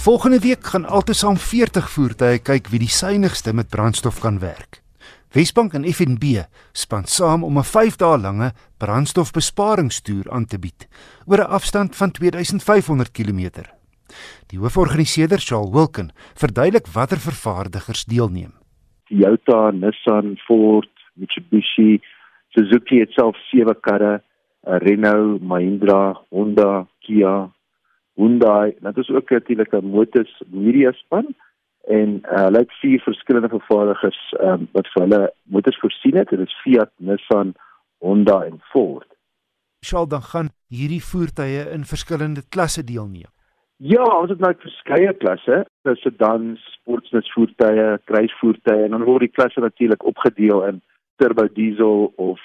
Volgende week gaan altesaam 40 voertuie kyk wie die suinigste met brandstof kan werk. Wesbank en FNB span saam om 'n 5 dae lange brandstofbesparingstoer aan te bied oor 'n afstand van 2500 km. Die hooforganiseerder, Charles Wilken, verduidelik watter vervaardigers deelneem. Toyota, Nissan, Ford, Mitsubishi, Suzuki het self sewe karre, Renault, Mahindra, Honda, Kia, Hyundai, dit is ook natuurlik 'n motors media span en uh, hulle het vier verskillende vervaardigers um, wat vir hulle motors voorsien het. Dit is Fiat, Nissan, Honda en Ford. Sal dan gaan hierdie voertuie in verskillende klasse deelneem. Ja, ons het nou verskeie klasse, sedans, sportnutsvoertuie, kruisvoertuie en dan word die klasse natuurlik opgedeel in turbo diesel of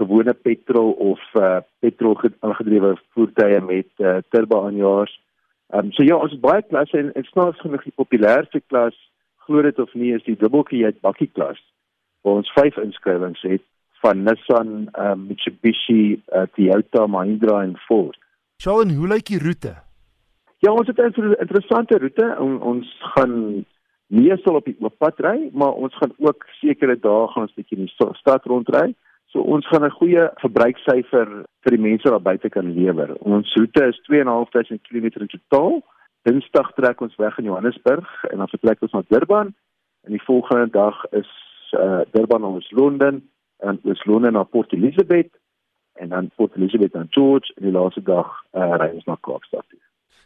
gewone petrol of uh, petrol aangedrewe voertuie met uh, turbo aanjaars. Ehm um, so ja, ons het baie klasse en en snaaks genoeg die populairste klas, glo dit of nie, is die dubbeltjie bakkie klas. Waar ons vyf inskrywings het van Nissan, uh, Mitsubishi, uh, Toyota, Mahindra en Ford. Sjoe, en hoe lyk die roete? Ja, ons het 'n interessante roete. On, ons gaan meestal op die oop pad ry, maar ons gaan ook sekere dae gaan ons bietjie in die stad rondry. So ons gaan 'n goeie verbruiksyfer vir die mense daar buite kan lewer. Ons roete is 2.500 km in totaal. Dinsdag trek ons weg in Johannesburg en dan vertrek ons na Durban en die volgende dag is uh, Durban na Londen en ons Londen na Port Elizabeth en dan Port Elizabeth na George en die laaste dag uh, ry ons na Kaapstad.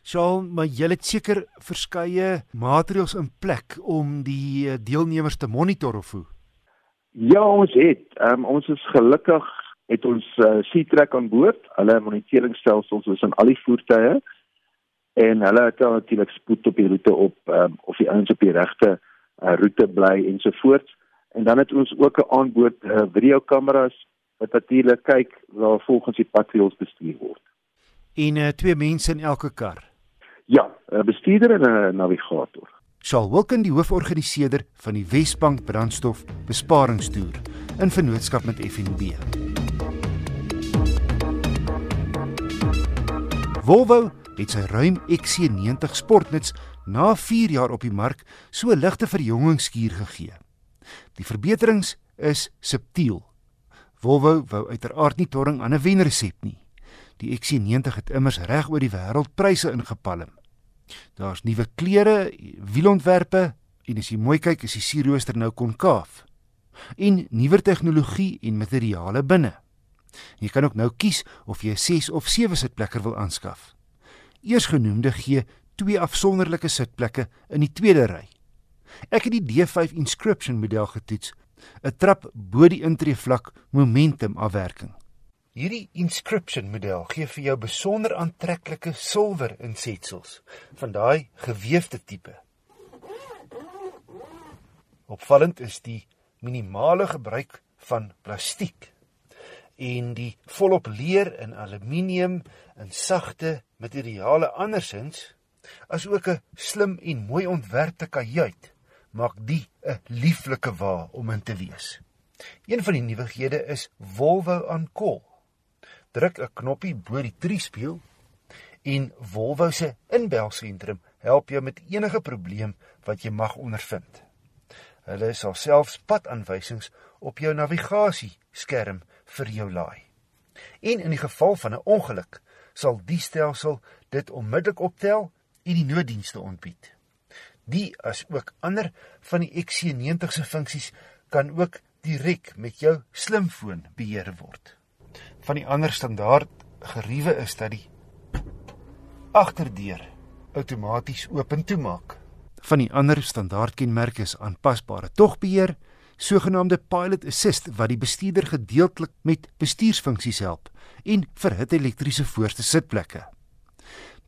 Sjoe, maar jy het seker verskeie maatreëls in plek om die uh, deelnemers te monitor of hoe? Ja, ons het. Um, ons is gelukkig het ons uh, Seatrack aan boord. Hulle moniteringstelsels is in al die voertuie en hulle het natuurlik spoed op die roete op um, of die ouens op die regte uh, roete bly ensovoorts. En dan het ons ook 'n aanboord uh, videokameras wat natuurlik kyk waar volgens die patrouilles bestuur word. En uh, twee mense in elke kar. Ja, 'n bestuurder en 'n navigator. Charles Wilken, die hooforganiseerder van die Wesbank brandstof besparingstoer in vennootskap met FNB. Volvo het sy ruim XC90 sportnuts na 4 jaar op die mark so 'n ligte verjongingskuur gegee. Die verbeterings is subtiel. Volvo wou uiteraard nie torring aan 'n wenresep nie. Die XC90 het immers reg oor die wêreld pryse ingepalm. Daar's nuwe kleure, wielontwerpe en as jy mooi kyk, is die sierrooster nou konkaaf. En nuwer tegnologie en materiale binne. Jy kan ook nou kies of jy 'n 6 of 7 sitplekker wil aanskaf. Eersgenoemde gee twee afsonderlike sitplekke in die tweede ry. Ek het die D5 Inscription model getoets, 'n trap bo die intreevlak momentum afwerking. Hierdie inscription model gee vir jou besonder aantreklike silwer insetsels van daai gewefte tipe. Opvallend is die minimale gebruik van plastiek en die volop leer en aluminium en sagte materiale andersins as ook 'n slim en mooi ontwerpte kajuit maak die 'n lieflike wa om in te wees. Een van die nuwighede is Volvo on Call druk 'n knoppie bo die triespieël en Volvo se inbelsentrum help jou met enige probleem wat jy mag ondervind. Hulle sal selfs padaanwysings op jou navigasieskerm vir jou laai. En in die geval van 'n ongeluk sal die stelsel dit onmiddellik optel en die nooddienste ontbied. Die as ook ander van die XC90 se funksies kan ook direk met jou slimfoon beheer word van die ander standaard geriewe is dat die agterdeur outomaties oop en toe maak. Van die ander standaard kenmerke is aanpasbare togbeheer, sogenaamde pilot assist wat die bestuurder gedeeltelik met bestuursfunksies help en verhit elektriese voorste sitplekke.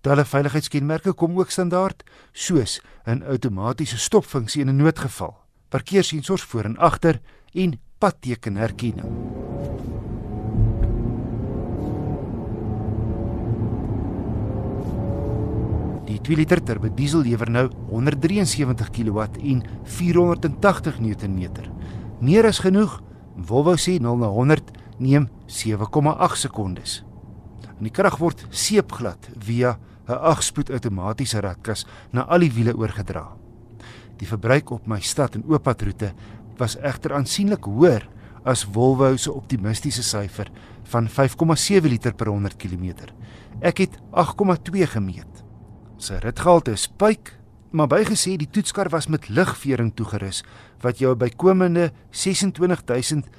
Talle veiligheidskenmerke kom ook standaard, soos 'n outomatiese stopfunksie in 'n noodgeval, parkeersensors voor en agter en padtekenherkenning. Die 2 liter turbo diesel lewer nou 173 kW en 480 Nm. Meer as genoeg. Volvo sê 0 na 100 neem 7,8 sekondes. En die krag word seepglad via 'n 8-spoed outomatiese ratkas na al die wiele oorgedra. Die verbruik op my stad en ooppadroete was egter aansienlik hoër as Volvo se optimistiese syfer van 5,7 liter per 100 km. Ek het 8,2 gemeet. Sy ritgehalte is pyk, maar bygesê die toetskar was met ligvering toegerus wat jou bykomende R26750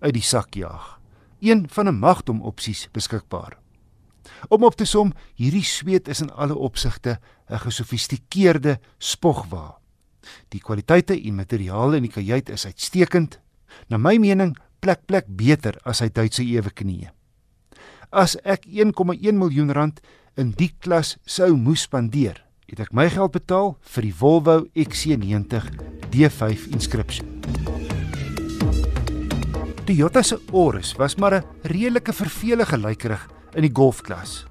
uit die sak jaag. Een van 'n magdom opsies beskikbaar. Om op te som, hierdie sweet is in alle opsigte 'n gesofistikeerde spogwa. Die kwaliteite en materiale in die kajuit is uitstekend. Na my mening plek plek beter as hy Duitse ewe knie. As ek 1,1 miljoen rand in die klas sou moes spandeer, het ek my geld betaal vir die Volvo XC90 D5 inscription. Die Toyota se Auris was maar 'n redelike vervelige lykerig in die golfklas.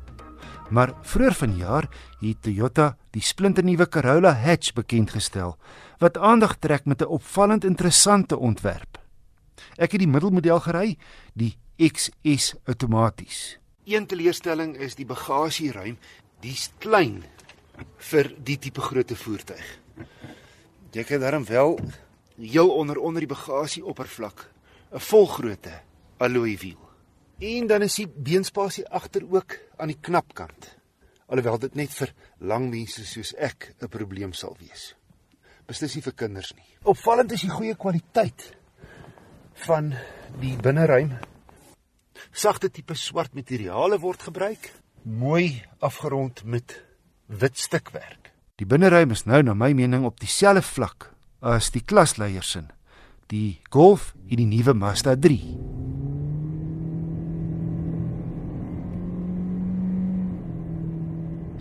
Maar vroeër vanjaar het Toyota die splinternuwe Corolla Hatch bekend gestel wat aandag trek met 'n opvallend interessante ontwerp. Ek het die middelmodel gery, die XS outomaties. Een teleurstelling is die bagasieruim, dis klein vir die tipe grootte voertuig. Jy kan daarom wel heel onder onder die bagasieoppervlak 'n volgrootte alloy wiel. En dan is die beenspasie agter ook aan die knapkant. Alhoewel dit net vir lang mense soos ek 'n probleem sal wees. Beslis nie vir kinders nie. Opvallend is die goeie kwaliteit van die binneruim. Sagte tipe swart materiale word gebruik, mooi afgerond met wit stukwerk. Die binneruim is nou na my mening op dieselfde vlak as die klasleiers in die Golf en die nuwe Mazda 3.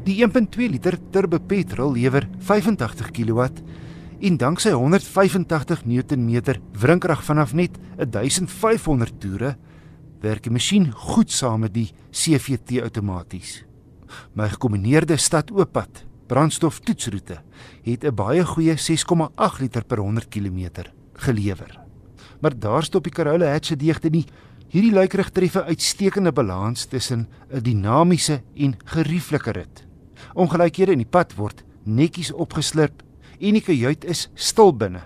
Die 1.2 liter turbo petrol lewer 85 kW en danksy 185 Nm wrinkrag vanaf net 1500 toere werk die masjien goed saam met die CVT outomaties. My gekombineerde stad-ooppad brandstof toetsroete het 'n baie goeie 6,8 liter per 100 km gelewer. Maar daar stop die Corolla Hatch se deegte nie. Hierdie luikerig tref 'n uitstekende balans tussen 'n dinamiese en gerieflike rit. Ongelykhede in die pad word netjies opgeslurp en die kajuit is stil binne.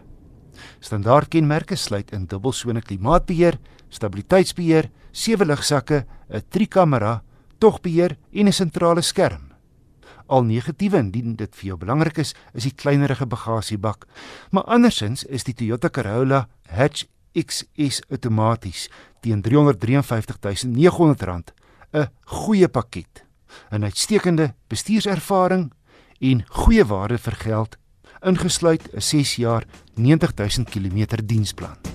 Standaard kenmerke sluit in dubbelsone klimaatbeheer, stabiliteitsbeheer, sewe ligsakke, 'n trikamera, togbeheer en 'n sentrale skerm. Al negatiewe indien dit vir jou belangrik is, is die kleinerige bagasiebak, maar andersins is die Toyota Corolla Hatch XS outomaties teen R353.900 'n goeie pakket. 'n uitstekende bestuurservaring en goeie waarde vir geld, ingesluit 'n 6 jaar 90000 km diensplan.